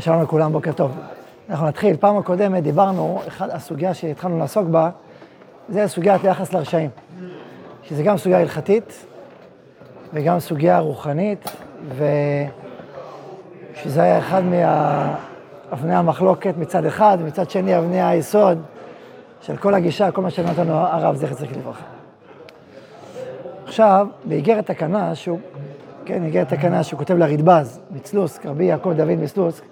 שלום לכולם, בוקר טוב. אנחנו נתחיל. פעם הקודמת דיברנו, אחד, הסוגיה שהתחלנו לעסוק בה, זה סוגיית היחס לרשעים. שזה גם סוגיה הלכתית וגם סוגיה רוחנית, ושזה היה אחד מאבני המחלוקת מצד אחד, ומצד שני אבני היסוד של כל הגישה, כל מה שנתן הרב זכר צדיק לברכה. עכשיו, באיגרת תקנה, שהוא, כן, איגרת תקנה שהוא כותב לרדב"ז, מצלוסק, רבי יעקב דוד מצלוסק,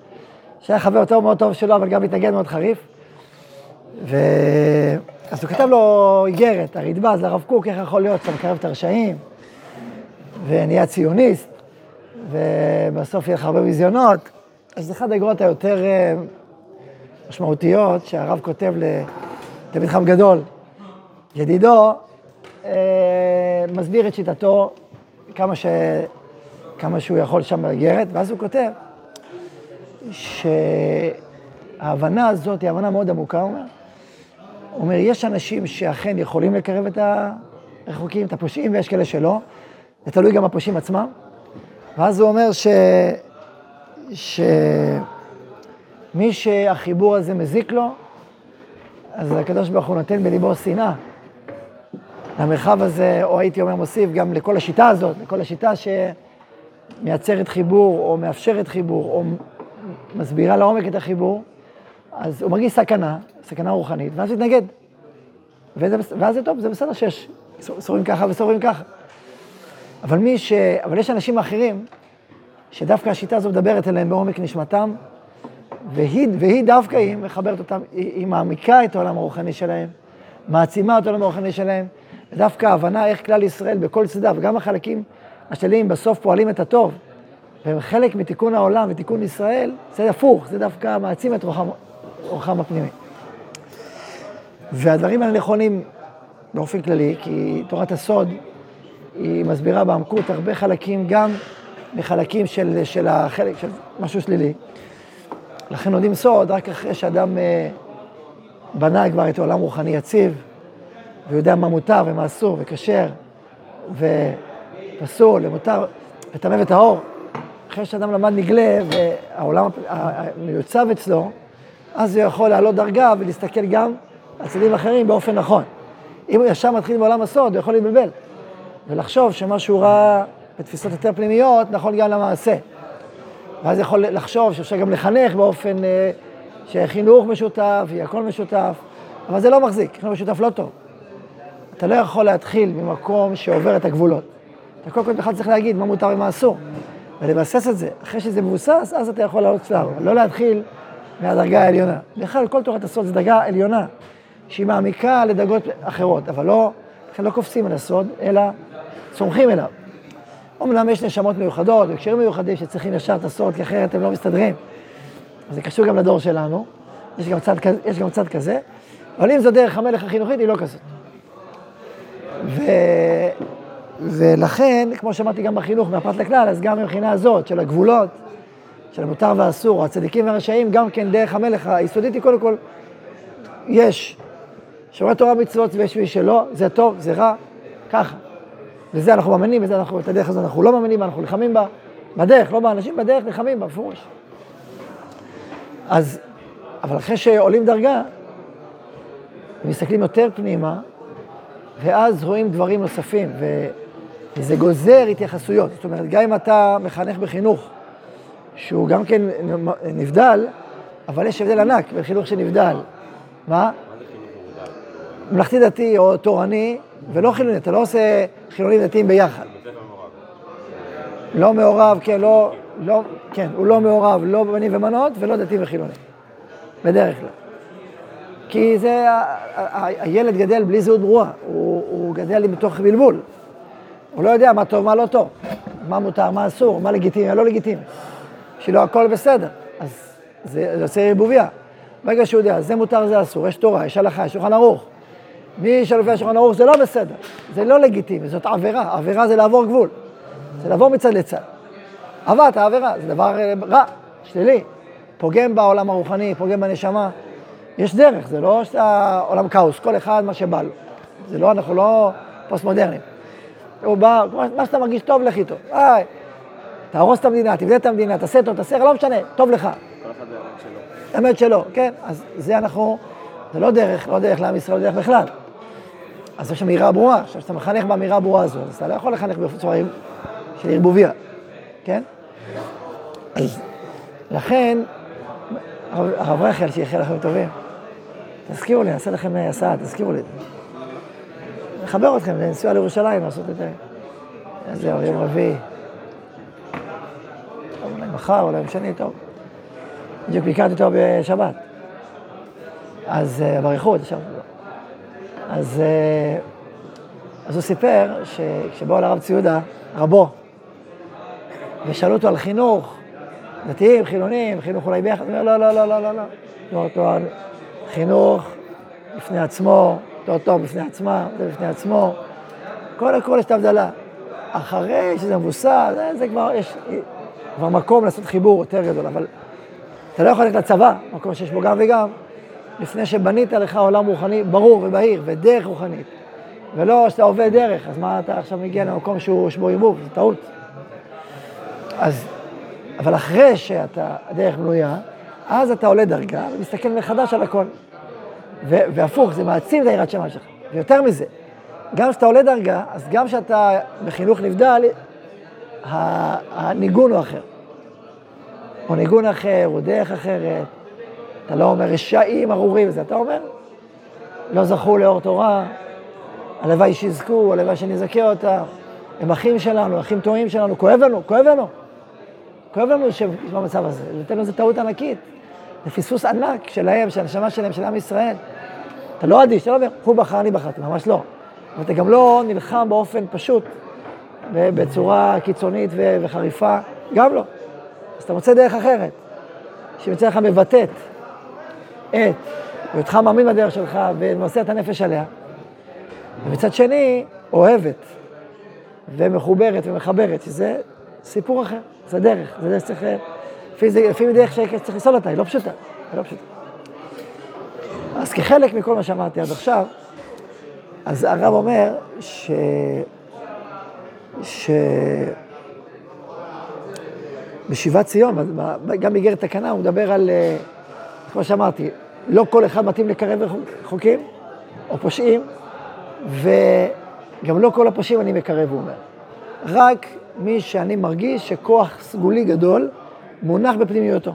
שהיה חבר יותר מאוד טוב שלו, אבל גם מתנגד מאוד חריף. ו... אז הוא כתב לו איגרת, הרדב"ז, לרב קוק, איך יכול להיות שאתה מקרב את הרשעים, ונהיה ציוניסט, ובסוף יהיה לך הרבה ביזיונות. אז זה אחת האיגרות היותר אה, משמעותיות שהרב כותב לתלמיד חם גדול. ידידו אה, מסביר את שיטתו כמה, ש... כמה שהוא יכול שם באיגרת, ואז הוא כותב שההבנה הזאת היא הבנה מאוד עמוקה, הוא אומר. הוא אומר, יש אנשים שאכן יכולים לקרב את הרחוקים, את הפושעים, ויש כאלה שלא. זה תלוי גם בפושעים עצמם. ואז הוא אומר ש... שמי שהחיבור הזה מזיק לו, אז הקדוש ברוך הוא נותן בליבו שנאה. למרחב הזה, או הייתי אומר מוסיף גם לכל השיטה הזאת, לכל השיטה שמייצרת חיבור, או מאפשרת חיבור, או מסבירה לעומק את החיבור, אז הוא מרגיש סכנה, סכנה רוחנית, ואז הוא יתנגד. וזה, ואז זה טוב, זה בסדר שיש סורים ככה וסורים ככה. אבל מי ש... אבל יש אנשים אחרים, שדווקא השיטה הזו מדברת אליהם בעומק נשמתם, והיא, והיא דווקא, היא מחברת אותם, היא, היא מעמיקה את העולם הרוחני שלהם, מעצימה את העולם הרוחני שלהם, ודווקא ההבנה איך כלל ישראל בכל צדדיו, וגם החלקים השליליים בסוף פועלים את הטוב, והם חלק מתיקון העולם ותיקון ישראל, זה הפוך, זה דווקא מעצים את רוחם, רוחם הפנימי. והדברים האלה נכונים באופן כללי, כי תורת הסוד היא מסבירה בעמקות הרבה חלקים, גם מחלקים של, של החלק, של משהו שלילי. לכן לומדים סוד רק אחרי שאדם אה, בנה כבר את העולם רוחני יציב, ויודע מה מותר ומה אסור וכשר ופסול ומותר, וטמא וטהור. אחרי שאדם למד נגלה והעולם מיוצב אצלו, אז הוא יכול לעלות דרגה ולהסתכל גם על צדדים אחרים באופן נכון. אם הוא ישר מתחיל בעולם הסוד, הוא יכול להתבלבל. ולחשוב שמה שהוא ראה בתפיסות יותר פנימיות, נכון גם למעשה. ואז יכול לחשוב שאפשר גם לחנך באופן אה, שחינוך משותף, יהיה הכל משותף, אבל זה לא מחזיק, חינוך משותף לא טוב. אתה לא יכול להתחיל ממקום שעובר את הגבולות. אתה קודם כל בכלל צריך להגיד מה מותר ומה אסור. ולבסס את זה. אחרי שזה מבוסס, אז אתה יכול לעלות שלב. לא להתחיל מהדרגה העליונה. בכלל, כל תורת הסוד זו דרגה עליונה, שהיא מעמיקה לדרגות אחרות, אבל לא, לכן לא קופצים על הסוד, אלא צומחים אליו. אומנם יש נשמות מיוחדות וקשרים מיוחדים שצריכים ישר את הסוד, כי אחרת הם לא מסתדרים. זה קשור גם לדור שלנו, יש גם צד, יש גם צד כזה, אבל אם זו דרך המלך החינוכית, היא לא כזאת. ו... ולכן, כמו שאמרתי גם בחינוך, מהפרט לכלל, אז גם מבחינה הזאת של הגבולות, של המותר והאסור, הצדיקים והרשעים, גם כן דרך המלך היסודית היא קודם כל, יש שומרי תורה מצוות ויש מי שלא, זה טוב, זה רע, ככה. וזה אנחנו מאמינים, וזה אנחנו, את הדרך הזאת אנחנו לא מאמינים, אנחנו נלחמים בה, בדרך, לא באנשים, בדרך נלחמים בה, בפירוש. אז, אבל אחרי שעולים דרגה, ומסתכלים יותר פנימה, ואז רואים דברים נוספים, ו... וזה גוזר התייחסויות. זאת אומרת, גם אם אתה מחנך בחינוך שהוא גם כן נבדל, אבל יש הבדל ענק בין חינוך שנבדל. מה? ממלכתי דתי או תורני, ולא חילוני, אתה לא עושה חילונים דתיים ביחד. לא מעורב, כן, לא, לא, כן, הוא לא מעורב, לא בנים ומנות ולא דתי וחילוני. בדרך כלל. כי זה, הילד גדל בלי זהות ברורה, הוא, הוא גדל מתוך בלבול. הוא לא יודע מה טוב, מה לא טוב, מה מותר, מה אסור, מה לגיטימי, מה לא לגיטימי. שלא הכל בסדר, אז זה יוצא ערבוביה. ברגע שהוא יודע, זה מותר, זה אסור, יש תורה, יש הלכה, יש שולחן ערוך. מי שלפי השולחן ערוך זה לא בסדר, זה לא לגיטימי, זאת עבירה. עבירה זה לעבור גבול, זה לעבור מצד לצד. עברת עבירה, זה דבר רע, שלילי. פוגם בעולם הרוחני, פוגם בנשמה. יש דרך, זה לא עולם כאוס, כל אחד מה שבא לו. זה לא, אנחנו לא פוסט הוא בא, מה שאתה מרגיש טוב, לך איתו. היי, תהרוס את המדינה, תבנה את המדינה, תעשה טוב, תעשה, לא משנה, טוב לך. האמת שלו, כן. אז זה אנחנו, זה לא דרך, לא דרך לעם ישראל, לא דרך בכלל. אז יש אמירה ברורה. עכשיו, כשאתה מחנך באמירה הברורה הזו, אז אתה לא יכול לחנך בצורה של ערבוביה, כן? אז לכן, הרב רחל, שיחיה לכם טובים, תזכירו לי, נעשה לכם אה, הסעה, תזכירו לי. נחבר אתכם לנסוע לירושלים, לעשות את זה. איזה יום רביעי. טוב, אולי מחר, אולי יום שני, טוב. בדיוק ביקרתי אותו בשבת. אז אה, באריכות, ישבנו. אז, אה, אז הוא סיפר שכשבאו לרב ציודה, רבו, ושאלו אותו על חינוך, דתיים, חילונים, חינוך אולי ביחד, הוא אומר, לא, לא, לא, לא, לא, לא. לא, לא, חינוך בפני עצמו, תואר טוב בפני עצמה, זה בפני עצמו. כל יש את ההבדלה. אחרי שזה מבוסס, זה, זה כבר, יש כבר מקום לעשות חיבור יותר גדול, אבל אתה לא יכול ללכת לצבא, מקום שיש בו גם וגם, לפני שבנית לך עולם רוחני ברור ובהיר, ודרך רוחנית. ולא שאתה עובד דרך, אז מה אתה עכשיו מגיע למקום שהוא שבו ערבוב, זה טעות. אז, אבל אחרי שאתה, הדרך בנויה, אז אתה עולה דרגה ומסתכל מחדש על הכל. והפוך, זה מעצים את היראת שמיים שלך. ויותר מזה, גם כשאתה עולה דרגה, אז גם כשאתה בחינוך נבדל, הניגון הוא אחר. או ניגון אחר, או דרך אחרת. אתה לא אומר רשעים ארורים, זה אתה אומר, לא זכו לאור תורה, הלוואי שיזכו, הלוואי שנזכה אותם, הם אחים שלנו, אחים טועים שלנו, כואב לנו, כואב לנו. כואב לנו במצב הזה, נותן לזה טעות ענקית. זה פספוס ענק שלהם, של הנשמה שלהם, של עם ישראל. אתה לא אדיש, אתה לא אומר, הוא בחר, אני בחרתי, ממש לא. אתה גם לא נלחם באופן פשוט, בצורה קיצונית וחריפה, גם לא. אז אתה מוצא דרך אחרת, שמצד לך מבטאת את היותך מאמין בדרך שלך ומוסר את הנפש עליה, ומצד שני, אוהבת ומחוברת ומחברת, שזה סיפור אחר, זה דרך, זה דרך שצריך, לפי דרך שצריך לסול אותה, היא לא פשוטה, היא לא פשוטה. אז כחלק מכל מה שאמרתי עד עכשיו, אז הרב אומר ש... ש... בשיבת ציון, גם באיגרת תקנה, הוא מדבר על, אה, כמו שאמרתי, לא כל אחד מתאים לקרב חוקים או פושעים, וגם לא כל הפושעים אני מקרב, הוא אומר. רק מי שאני מרגיש שכוח סגולי גדול מונח בפנימיותו.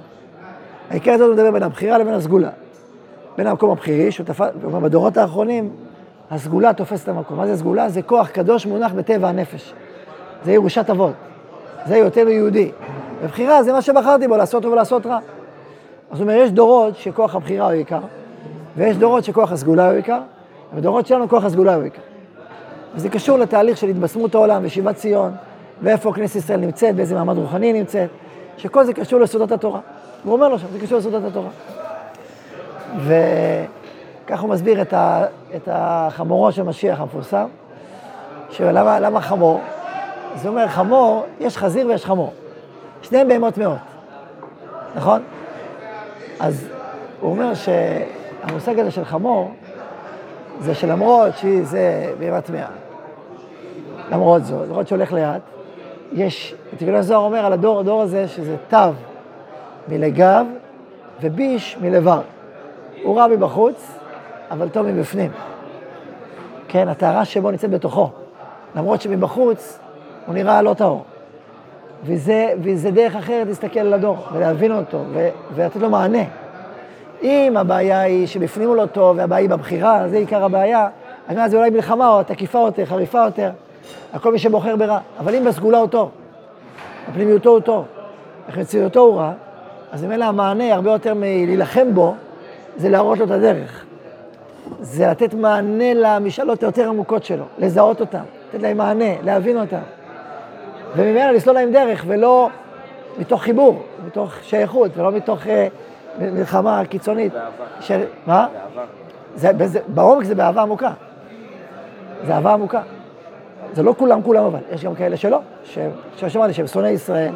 העיקר הזה הוא מדבר בין הבחירה לבין הסגולה. בין המקום שהוא תפס, בדורות האחרונים, הסגולה תופסת את המקום. מה זה סגולה? זה כוח קדוש מונח בטבע הנפש. זה ירושת אבות. זה היותנו יהודי. ובחירה זה מה שבחרתי בו, לעשות טוב ולעשות רע. זאת אומרת, יש דורות שכוח הבחירה הוא עיקר, ויש דורות שכוח הסגולה הוא עיקר, ובדורות שלנו כוח הסגולה הוא עיקר. וזה קשור לתהליך של התבשמות העולם ושיבת ציון, ואיפה כנסת ישראל נמצאת, באיזה מעמד רוחני נמצאת, שכל זה קשור לסודות התורה. הוא אומר לו שם, זה קשור לסודות התורה. וכך הוא מסביר את, ה, את החמורו של משיח המפורסם, שלמה חמור? זה אומר, חמור, יש חזיר ויש חמור. שניהם בהמות מאוד, נכון? אז הוא אומר שהמושג הזה של חמור, זה שלמרות שהיא זה בהמה טמאה, למרות זאת, למרות שהולך לאט, יש, תגלה הזוהר אומר על הדור, הדור הזה, שזה תו מלגב וביש מלבר. הוא רע מבחוץ, אבל טוב מבפנים. כן, הטהרה שבו נמצאת בתוכו. למרות שמבחוץ הוא נראה לא טהור. וזה, וזה דרך אחרת להסתכל על הדור ולהבין אותו ו, ולתת לו מענה. אם הבעיה היא שבפנים הוא לא טוב והבעיה היא בבחירה, זה עיקר הבעיה, אז זה אולי מלחמה או תקיפה יותר, חריפה יותר, הכל מי שבוחר ברע. אבל אם בסגולה הוא טוב, הפנימיותו הוא טוב, החציותו הוא רע, אז ממילא המענה הרבה יותר מלהילחם בו, זה להראות לו את הדרך. זה לתת מענה למשאלות היותר עמוקות שלו, לזהות אותן, לתת להם מענה, להבין אותן. וממילא לסלול להם דרך, ולא מתוך חיבור, מתוך שייכות, ולא מתוך uh, מלחמה קיצונית. באהבה. של, מה? באהבה. זה, בעומק זה באהבה עמוקה. זה אהבה עמוקה. זה לא כולם כולם אבל, יש גם כאלה שלא, שאמרתי, שהם שונאי ישראל,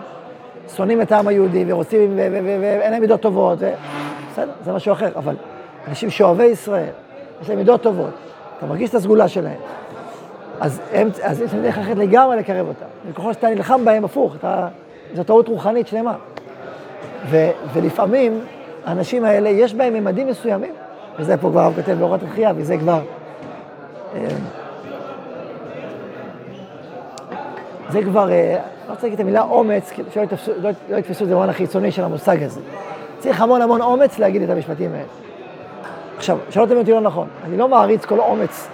שונאים את העם היהודי ורוצים, ואין להם מידות טובות, ו... בסדר, זה משהו אחר, אבל אנשים שאוהבי ישראל, יש להם מידות טובות, אתה מרגיש את הסגולה שלהם, אז, הם, אז יש להם דרך אחרת לגמרי לקרב אותם. וככל שאתה נלחם בהם, הפוך, אתה, זו טעות רוחנית שלמה. ו, ולפעמים האנשים האלה, יש בהם ממדים מסוימים, וזה פה כבר הרב כותב באורות התחייה, וזה כבר... אה, זה כבר, אה, לא רוצה להגיד את המילה אומץ, שלא יתפסו, לא, לא יתפסו את זה במובן החיצוני של המושג הזה. צריך המון המון אומץ להגיד את המשפטים האלה. עכשיו, שלא תבין אותי לא נכון, אני לא מעריץ כל אומץ.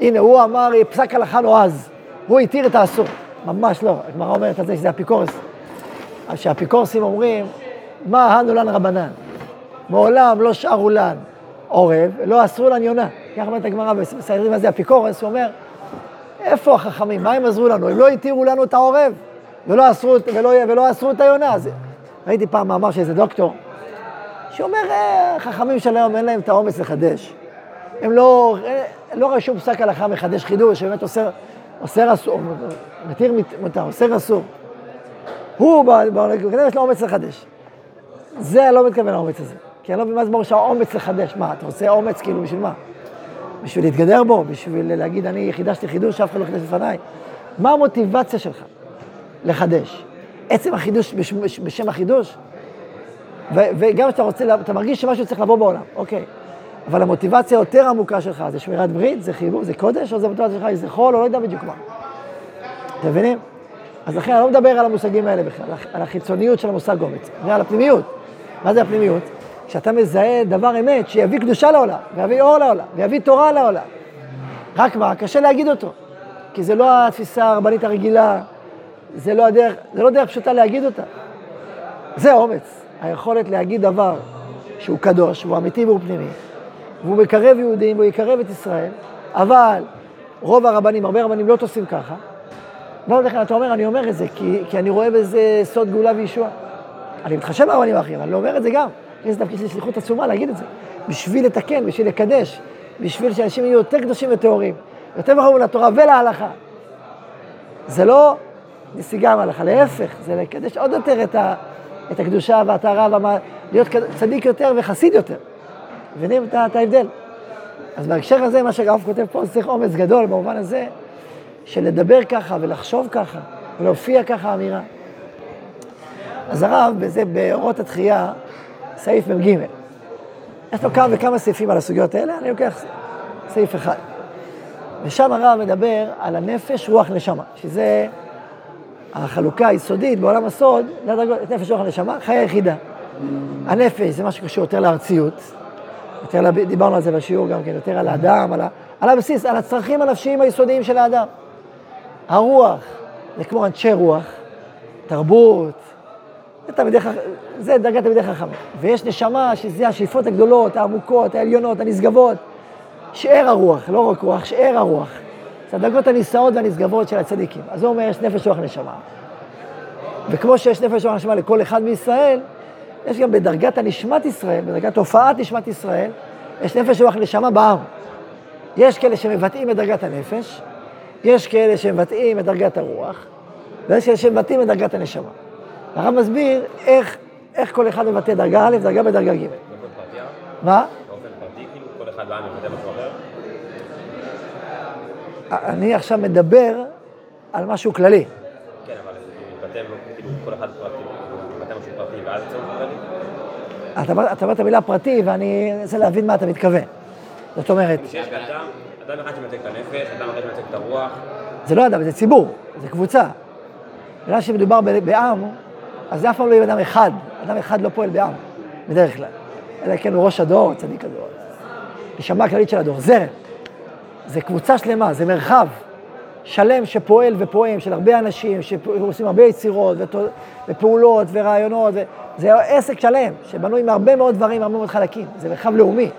הנה, הוא אמר פסק הלכה נועז, הוא התיר את האסור. ממש לא, הגמרא אומרת על זה שזה אפיקורס. אז שהאפיקורסים אומרים, מה הנו לן רבנן? מעולם לא שרו לן עורב, לא אסרו לן יונה. ככה אומרת הגמרא בסיירים מה זה אפיקורס, הוא אומר, איפה החכמים? מה הם עזרו לנו? הם לא התירו לנו את העורב, ולא אסרו, ולא, ולא אסרו את היונה. אז ראיתי פעם מאמר של איזה דוקטור, שאומר, אה, החכמים של היום אין להם את האומץ לחדש. הם לא, אה, לא רשום פסק הלכה מחדש חידוש, שבאמת אוסר, אוסר אסור, מתיר מותר, אוסר אסור. הוא, כנראה יש לו אומץ לחדש. זה אני לא מתכוון לאומץ הזה. כי אני לא מבין מה זה מרשה אומץ לחדש. מה, אתה רוצה אומץ כאילו בשביל מה? בשביל להתגדר בו? בשביל להגיד אני חידשתי חידוש שאף אחד לא חידש לפניי? מה המוטיבציה שלך לחדש? עצם החידוש בשם, בשם החידוש? ו- וגם כשאתה רוצה, אתה מרגיש שמשהו צריך לבוא בעולם, אוקיי. אבל המוטיבציה היותר עמוקה שלך זה שמירת ברית, זה חיבור, זה קודש, או זה מוטיבציה שלך, זה חול, או לא יודע בדיוק מה. אתם מבינים? אז לכן אני לא מדבר על המושגים האלה בכלל, על החיצוניות של המושג אומץ, אני על הפנימיות. מה זה הפנימיות? כשאתה מזהה דבר אמת שיביא קדושה לעולם, ויביא אור לעולם, ויביא תורה לעולם. רק מה, קשה להגיד אותו, כי זה לא התפיסה הרבנית הרגילה, זה לא הדרך, זה לא דרך פשוטה להגיד אותה. זה אומץ, היכולת להגיד דבר שהוא קדוש, הוא אמיתי והוא פנימי, והוא מקרב יהודים והוא יקרב את ישראל, אבל רוב הרבנים, הרבה רבנים לא תוסעים ככה. ועוד לכן אתה אומר, אני אומר את זה, כי, כי אני רואה בזה סוד גאולה וישועה. אני מתחשב ברבנים האחרים, אני לא אומר את זה גם. יש תפקיד של שליחות עצומה להגיד את זה. בשביל לתקן, בשביל לקדש, בשביל שאנשים יהיו יותר קדושים וטהורים, יותר מחוברים לתורה ולהלכה. זה לא נסיגה מההלכה, להפך, זה לקדש עוד יותר את, ה, את הקדושה והטהרה, להיות צדיק יותר וחסיד יותר. מבינים את, ההבדל? אז בהקשר הזה, מה שהרב כותב פה, צריך אומץ גדול במובן הזה, של לדבר ככה ולחשוב ככה, ולהופיע ככה אמירה. אז הרב, בזה, באורות התחייה, סעיף מ"ג. יש לו כמה וכמה סעיפים על הסוגיות האלה, אני לוקח סעיף אחד. ושם הרב מדבר על הנפש, רוח, נשמה, שזה החלוקה היסודית בעולם הסוד, זה הדרגות, נפש, רוח, נשמה, חיי היחידה. הנפש זה מה שקשור יותר לארציות, יותר, דיברנו על זה בשיעור גם כן, יותר על האדם, על, ה, על הבסיס, על הצרכים הנפשיים היסודיים של האדם. הרוח, זה כמו אנשי רוח, תרבות, זה, תלמידי, זה דרגת תלמידי חכמים. ויש נשמה שזה השאיפות הגדולות, העמוקות, העליונות, הנשגבות. שאר הרוח, לא רק רוח, שאר הרוח. זה הדרגות הנישאות והנשגבות של הצדיקים. אז הוא אומר, יש נפש רוח נשמה. וכמו שיש נפש רוח נשמה לכל אחד מישראל, יש גם בדרגת הנשמת ישראל, בדרגת הופעת נשמת ישראל, יש נפש רוח נשמה בעם. יש כאלה שמבטאים את דרגת הנפש, יש כאלה שמבטאים את דרגת הרוח, ויש כאלה שמבטאים את דרגת הנשמה. הרב מסביר איך, איך כל אחד מבטא דרגה א', דרגה בדרגה ג'. פרטי? מה? באופן פרטי, כאילו כל אחד בעם מבטא משהו אחר? אני עכשיו מדבר על משהו כללי. כן, אבל זה מתבטא, כאילו כל אחד פרטי, מבטא משהו פרטי ואז משהו כללי? אתה אומר- את המילה פרטי, ואני רוצה להבין מה אתה מתכוון. זאת אומרת, שיש אדם, אדם אחד שמייצג את הנפש, אדם אחד שמייצג את הרוח, זה לא אדם, זה ציבור, זה קבוצה. בגלל שמדובר בעם, אז זה אף פעם לא יהיה אדם אחד. אדם אחד לא פועל בעם, בדרך כלל. אלא כן הוא ראש הדור, צדיק הדור. נשמה הכללית של הדור, זרם. זה קבוצה שלמה, זה מרחב שלם שפועל ופועם, של הרבה אנשים, שעושים הרבה יצירות ופעולות ורעיונות. ו... זה עסק שלם, שבנוי מהרבה מאוד דברים, מהרבה מאוד חלקים. זה מרחב לאומי.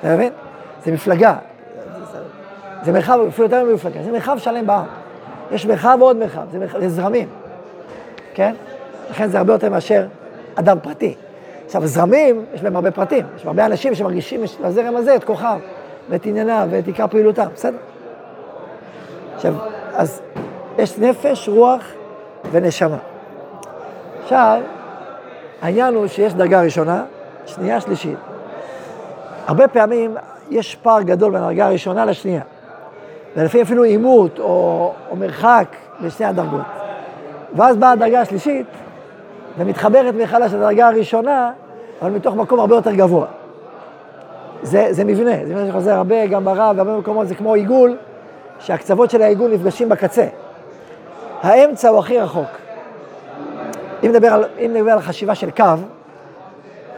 אתה מבין? זה מפלגה. זה מרחב, אפילו יותר ממפלגה, זה מרחב שלם בעם. יש מרחב ועוד מרחב, זה, מרחב, זה זרמים, כן? לכן זה הרבה יותר מאשר אדם פרטי. עכשיו, זרמים, יש בהם הרבה פרטים, יש הרבה אנשים שמרגישים לזרם הזה את כוחם, ואת ענייניו, ואת עיקר פעילותם, בסדר? עכשיו, אז יש נפש, רוח ונשמה. עכשיו, העניין הוא שיש דרגה ראשונה, שנייה, שלישית. הרבה פעמים יש פער גדול בין הדרגה הראשונה לשנייה. ולפעמים אפילו עימות או, או מרחק בשתי הדרגות. ואז באה הדרגה השלישית, ומתחברת מחדש לדרגה הראשונה, אבל מתוך מקום הרבה יותר גבוה. זה, זה מבנה, זה מבנה שחוזר הרבה, גם ברב, בהרבה מקומות, זה כמו עיגול, שהקצוות של העיגול נפגשים בקצה. האמצע הוא הכי רחוק. אם נדבר על, אם נדבר על חשיבה של קו,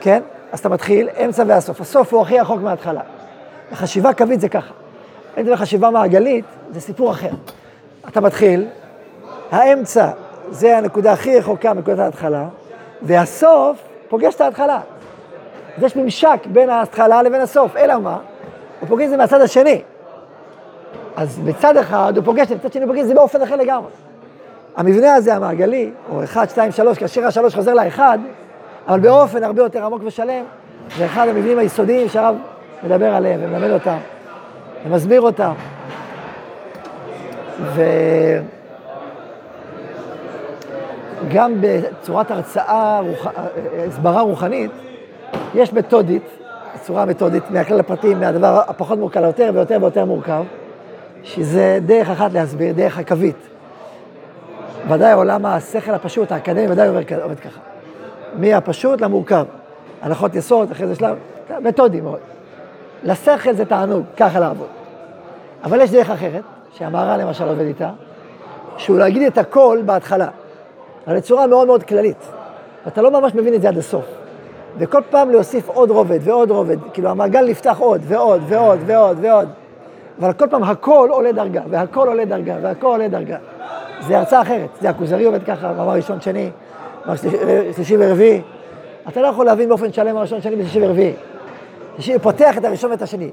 כן? אז אתה מתחיל, אמצע והסוף. הסוף הוא הכי רחוק מההתחלה. החשיבה קווית זה ככה. אם נדבר על חשיבה מעגלית, זה סיפור אחר. אתה מתחיל, האמצע זה הנקודה הכי רחוקה מנקודת ההתחלה, והסוף פוגש את ההתחלה. אז יש ממשק בין ההתחלה לבין הסוף, אלא מה? הוא פוגש את זה מהצד השני. אז בצד אחד הוא פוגש את זה, בצד שני הוא פוגש את זה באופן אחר לגמרי. המבנה הזה המעגלי, או 1, 2, 3, כאשר השלוש חוזר לאחד, אבל באופן הרבה יותר עמוק ושלם, זה אחד המבנים היסודיים שהרב מדבר עליהם ומלמד אותם ומסביר אותם. וגם בצורת הרצאה, רוח... הסברה רוחנית, יש מתודית, צורה מתודית, מהכלל הפרטי, מהדבר הפחות מורכב ליותר ויותר ויותר מורכב, שזה דרך אחת להסביר, דרך הקווית. ודאי עולם השכל הפשוט, האקדמי, ודאי עובד ככה. מהפשוט למורכב. הנחות יסוד, אחרי זה שלב, מתודי מאוד. לשכל זה תענוג, ככה לעבוד. אבל יש דרך אחרת, שהמהר"ל למשל עובד איתה, שהוא להגיד את הכל בהתחלה, אבל בצורה מאוד מאוד כללית. ואתה לא ממש מבין את זה עד הסוף. וכל פעם להוסיף עוד רובד ועוד רובד, כאילו המעגל נפתח עוד ועוד ועוד ועוד ועוד. אבל כל פעם הכל עולה דרגה, והכל עולה דרגה, והכל עולה דרגה. זה הרצאה אחרת, זה הכוזרי עובד ככה, מאמר ראשון, שני, מאמר שלישי ורביעי. אתה לא יכול להבין באופן שלם הראשון, שני ושלישי ורביעי. שלישי פותח את הראשון ואת השני.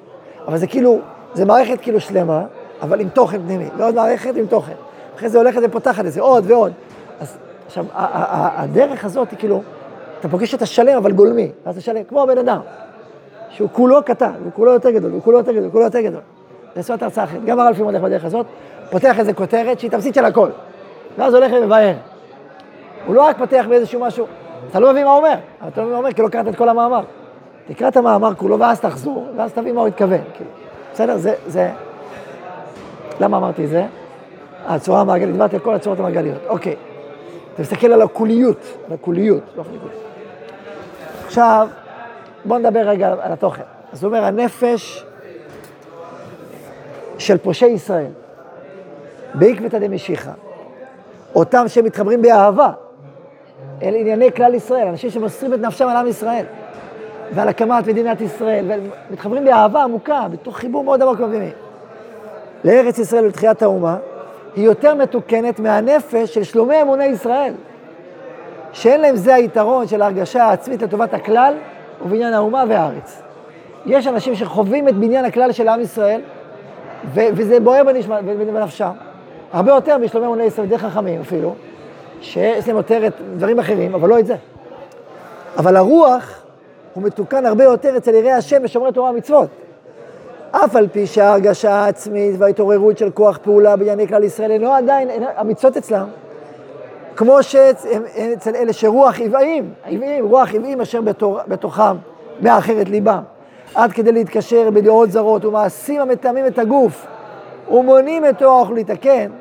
אבל זה כאילו, זה מערכת כאילו שלמה, אבל עם תוכן פנימי, ועוד מערכת עם תוכן. אחרי זה הולכת ופותחת את זה עוד ועוד. אז עכשיו, הדרך הזאת היא כאילו, אתה פוגש את השלם אבל גולמי, ואז השלם, כמו הבן אדם, שהוא כולו קטן, הוא כולו יותר גדול, הוא כולו יותר גדול, הוא כולו יותר גדול. זה את הרצאה אחרת. גם הרב פימון הולך בדרך הזאת, פותח איזה כותרת שהיא תמצית של הכל. ואז הולך ומבאר. הוא לא רק פותח באיזשהו משהו, אתה לא מבין מה הוא אומר, אבל אתה לא מבין מה הוא אומר כי לא קראת את כל המאמר. תקרא את המאמר כולו ואז תחזור, ואז תבין מה הוא התכוון. בסדר? זה, זה... למה אמרתי זה? הצורה המעגלית, דיברתי על כל הצורות המעגליות. אוקיי. אתה מסתכל על הקוליות, על הקוליות, לא חלקות. עכשיו, בואו נדבר רגע על התוכן. אז הוא אומר, הנפש של פושעי ישראל, בעקבתא דמשיחא, אותם שמתחברים באהבה אל ענייני כלל ישראל, אנשים שמוסרים את נפשם על עם ישראל ועל הקמת מדינת ישראל, ומתחברים באהבה עמוקה, בתוך חיבור מאוד עמוק ובאמת. לארץ ישראל ולתחיית האומה, היא יותר מתוקנת מהנפש של שלומי אמוני ישראל, שאין להם זה היתרון של ההרגשה העצמית לטובת הכלל ובניין האומה והארץ. יש אנשים שחווים את בניין הכלל של עם ישראל, ו- וזה בוער בנפשם, הרבה יותר משלומי אמוני ישראל, די חכמים אפילו, שיש להם יותר את דברים אחרים, אבל לא את זה. אבל הרוח הוא מתוקן הרבה יותר אצל יראי השם ושומרי תורה ומצוות. אף על פי שההרגשה העצמית וההתעוררות של כוח פעולה בענייני כלל ישראל אינו עדיין אמיצות אצלם, כמו שאצל אלה שרוח עוועים, עוועים, רוח עוועים אשר בתור, בתוכם מאחרת ליבם, עד כדי להתקשר בדעות זרות ומעשים המטעמים את הגוף ומונעים את האוך להתקן,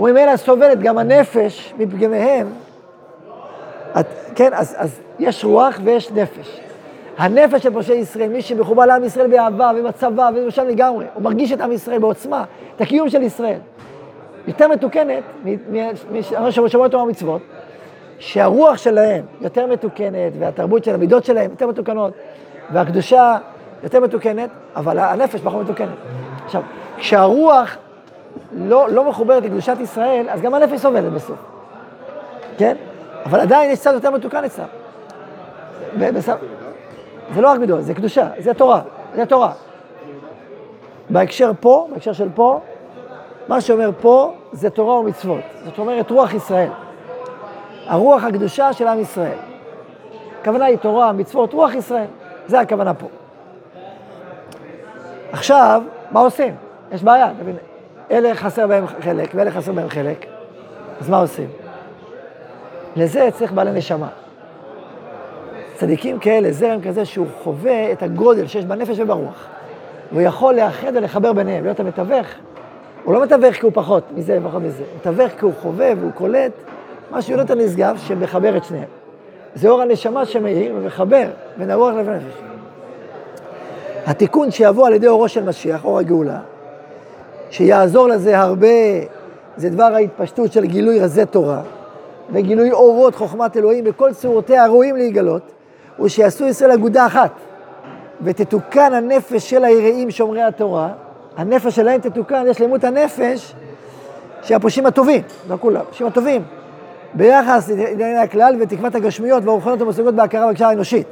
וממילא סובלת גם הנפש מפגמיהם. את, כן, אז, אז יש רוח ויש נפש. הנפש של פושעי ישראל, מי שמחובר לעם ישראל באהבה ובצבא ובשם לגמרי, הוא מרגיש את עם ישראל בעוצמה, את הקיום של ישראל. יותר מתוקנת משומרי תורה ומצוות, שהרוח שלהם יותר מתוקנת, והתרבות של המידות שלהם יותר מתוקנות, והקדושה יותר מתוקנת, אבל הנפש פחות מתוקנת. עכשיו, כשהרוח לא, לא מחוברת לקדושת ישראל, אז גם הנפש סובלת בסוף, כן? אבל עדיין יש צד יותר מתוקן אצלם. זה לא רק מידות, זה קדושה, זה תורה, זה תורה. בהקשר פה, בהקשר של פה, מה שאומר פה זה תורה ומצוות. זאת אומרת רוח ישראל. הרוח הקדושה של עם ישראל. הכוונה היא תורה, מצוות, רוח ישראל. זה הכוונה פה. עכשיו, מה עושים? יש בעיה, תבין. אלה חסר בהם חלק ואלה חסר בהם חלק, אז מה עושים? לזה צריך בעלי נשמה. צדיקים כאלה, זרם כזה שהוא חווה את הגודל שיש בנפש וברוח, והוא יכול לאחד ולחבר ביניהם, להיות המתווך. הוא לא מתווך כי הוא פחות מזה ופחות מזה, הוא מתווך כי הוא חווה והוא קולט משהו יותר נשגב שמחבר את שניהם. זה אור הנשמה שמאיר ומחבר בין הרוח לבין הנפש. התיקון שיבוא על ידי אורו של משיח, אור הגאולה, שיעזור לזה הרבה, זה דבר ההתפשטות של גילוי רזי תורה, וגילוי אורות חוכמת אלוהים בכל צורותיה הראויים להיגלות, הוא שיעשו ישראל אגודה אחת, ותתוקן הנפש של היראים שומרי התורה, הנפש שלהם תתוקן, יש שלמות הנפש של הפושעים הטובים, לא כולם, הפושעים הטובים, ביחס לענייני הכלל ותקוות הגשמיות והרוחניות המושגות בהכרה והקשרה האנושית.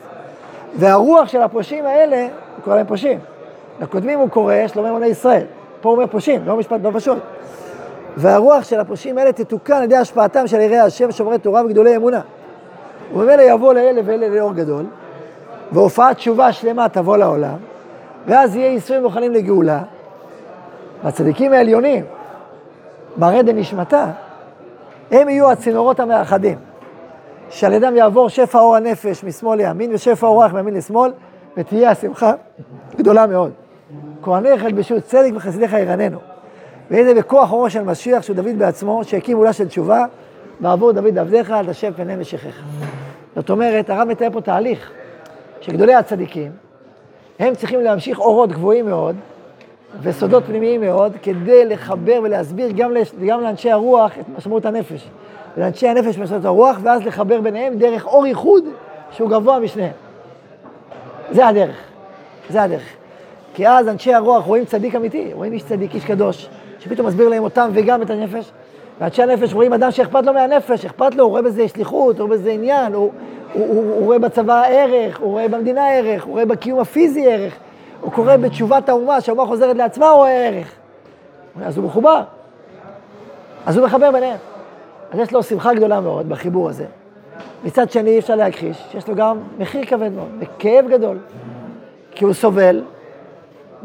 והרוח של הפושעים האלה, הוא קורא להם פושעים. לקודמים הוא קורא שלומי אמוני ישראל. פה הוא אומר פושעים, לא משפט לא פשוט. והרוח של הפושעים האלה תתוקן על ידי השפעתם של יראי השם, שומרי תורה וגדולי אמונה. וממילא יבוא לאלה ואלה לאור גדול, והופעת תשובה שלמה תבוא לעולם, ואז יהיה ייסורים מוכנים לגאולה. והצדיקים העליונים, מראה דנשמתה, הם יהיו הצינורות המאחדים, שעל ידם יעבור שפע אור הנפש משמאל לימין ושפע אור רוח מימין לשמאל, ותהיה השמחה גדולה מאוד. כהניך ילבשו צדק וחסידיך ירננו. והנה בכוח אורו של משיח, שהוא דוד בעצמו, שהקים עולה של תשובה, בעבור דוד עבדיך, אל תשב פני משיחיך. זאת אומרת, הרב מתאר פה תהליך, שגדולי הצדיקים, הם צריכים להמשיך אורות גבוהים מאוד, וסודות פנימיים מאוד, כדי לחבר ולהסביר גם, לש... גם לאנשי הרוח את משמעות הנפש. ולאנשי הנפש משמעות הרוח, ואז לחבר ביניהם דרך אור ייחוד שהוא גבוה משניהם. זה הדרך, זה הדרך. כי אז אנשי הרוח רואים צדיק אמיתי, רואים איש צדיק, איש קדוש, שפתאום מסביר להם אותם וגם את הנפש. ואנשי הנפש רואים אדם שאכפת לו מהנפש, אכפת לו, הוא רואה בזה שליחות, הוא רואה בזה עניין, הוא, הוא, הוא, הוא רואה בצבא ערך, הוא רואה במדינה ערך, הוא רואה בקיום הפיזי ערך, הוא קורא בתשובת האומה, שהאומה חוזרת לעצמה, רואה ערך. אז הוא מחובר. אז הוא מחבר ביניהם. אז יש לו שמחה גדולה מאוד בחיבור הזה. מצד שני, אי אפשר להכחיש שיש לו גם מחיר כבד מאוד, וכאב גדול. כי הוא סובל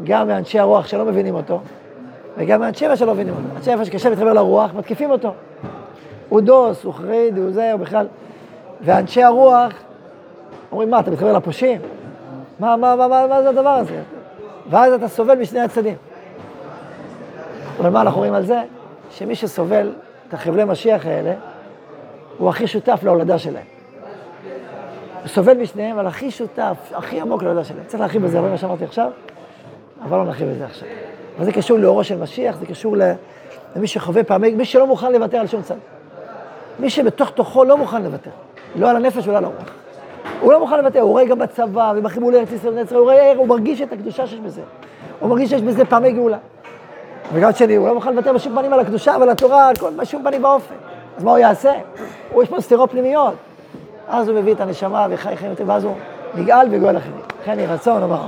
גם מאנשי הרוח שלא מבינים אותו, וגם מאנשי נפש שלא מבינים אותו. אנשי נפש שקשה להתחבר לרוח, מתקיפים אותו. הוא דוס, הוא חריד, הוא זה, הוא בכלל... ואנשי הרוח אומרים, מה, אתה מתחבר לפושעים? מה, מה, מה, מה, מה זה הדבר הזה? ואז אתה סובל משני הצדדים. אבל מה אנחנו רואים על זה? שמי שסובל את החבלי משיח האלה, הוא הכי שותף להולדה שלהם. הוא סובל משניהם, אבל הכי שותף, הכי עמוק להולדה שלהם. צריך להרחיב בזה הרבה מה שאמרתי עכשיו, אבל לא נרחיב בזה עכשיו. אבל זה קשור לאורו של משיח, זה קשור למי שחווה פעמי, מי שלא מוכן לוותר על שום צד. מי שבתוך תוכו לא מוכן לוותר, לא על הנפש ולא על הרוח. הוא לא מוכן לוותר, הוא רואה גם בצבא ובחיבור לארץ ישראל ישראל, הוא רואה, הוא מרגיש את הקדושה שיש בזה. הוא מרגיש שיש בזה פעמי גאולה. וגם שני, הוא לא מוכן לוותר בשום פנים על הקדושה ועל התורה, על כל, בשום פנים באופן. אז מה הוא יעשה? הוא יש פה סתירות פנימיות. אז הוא מביא את הנשמה וחי חיים ואז הוא נגאל וגואל אחרים. יהי רצון, אמר.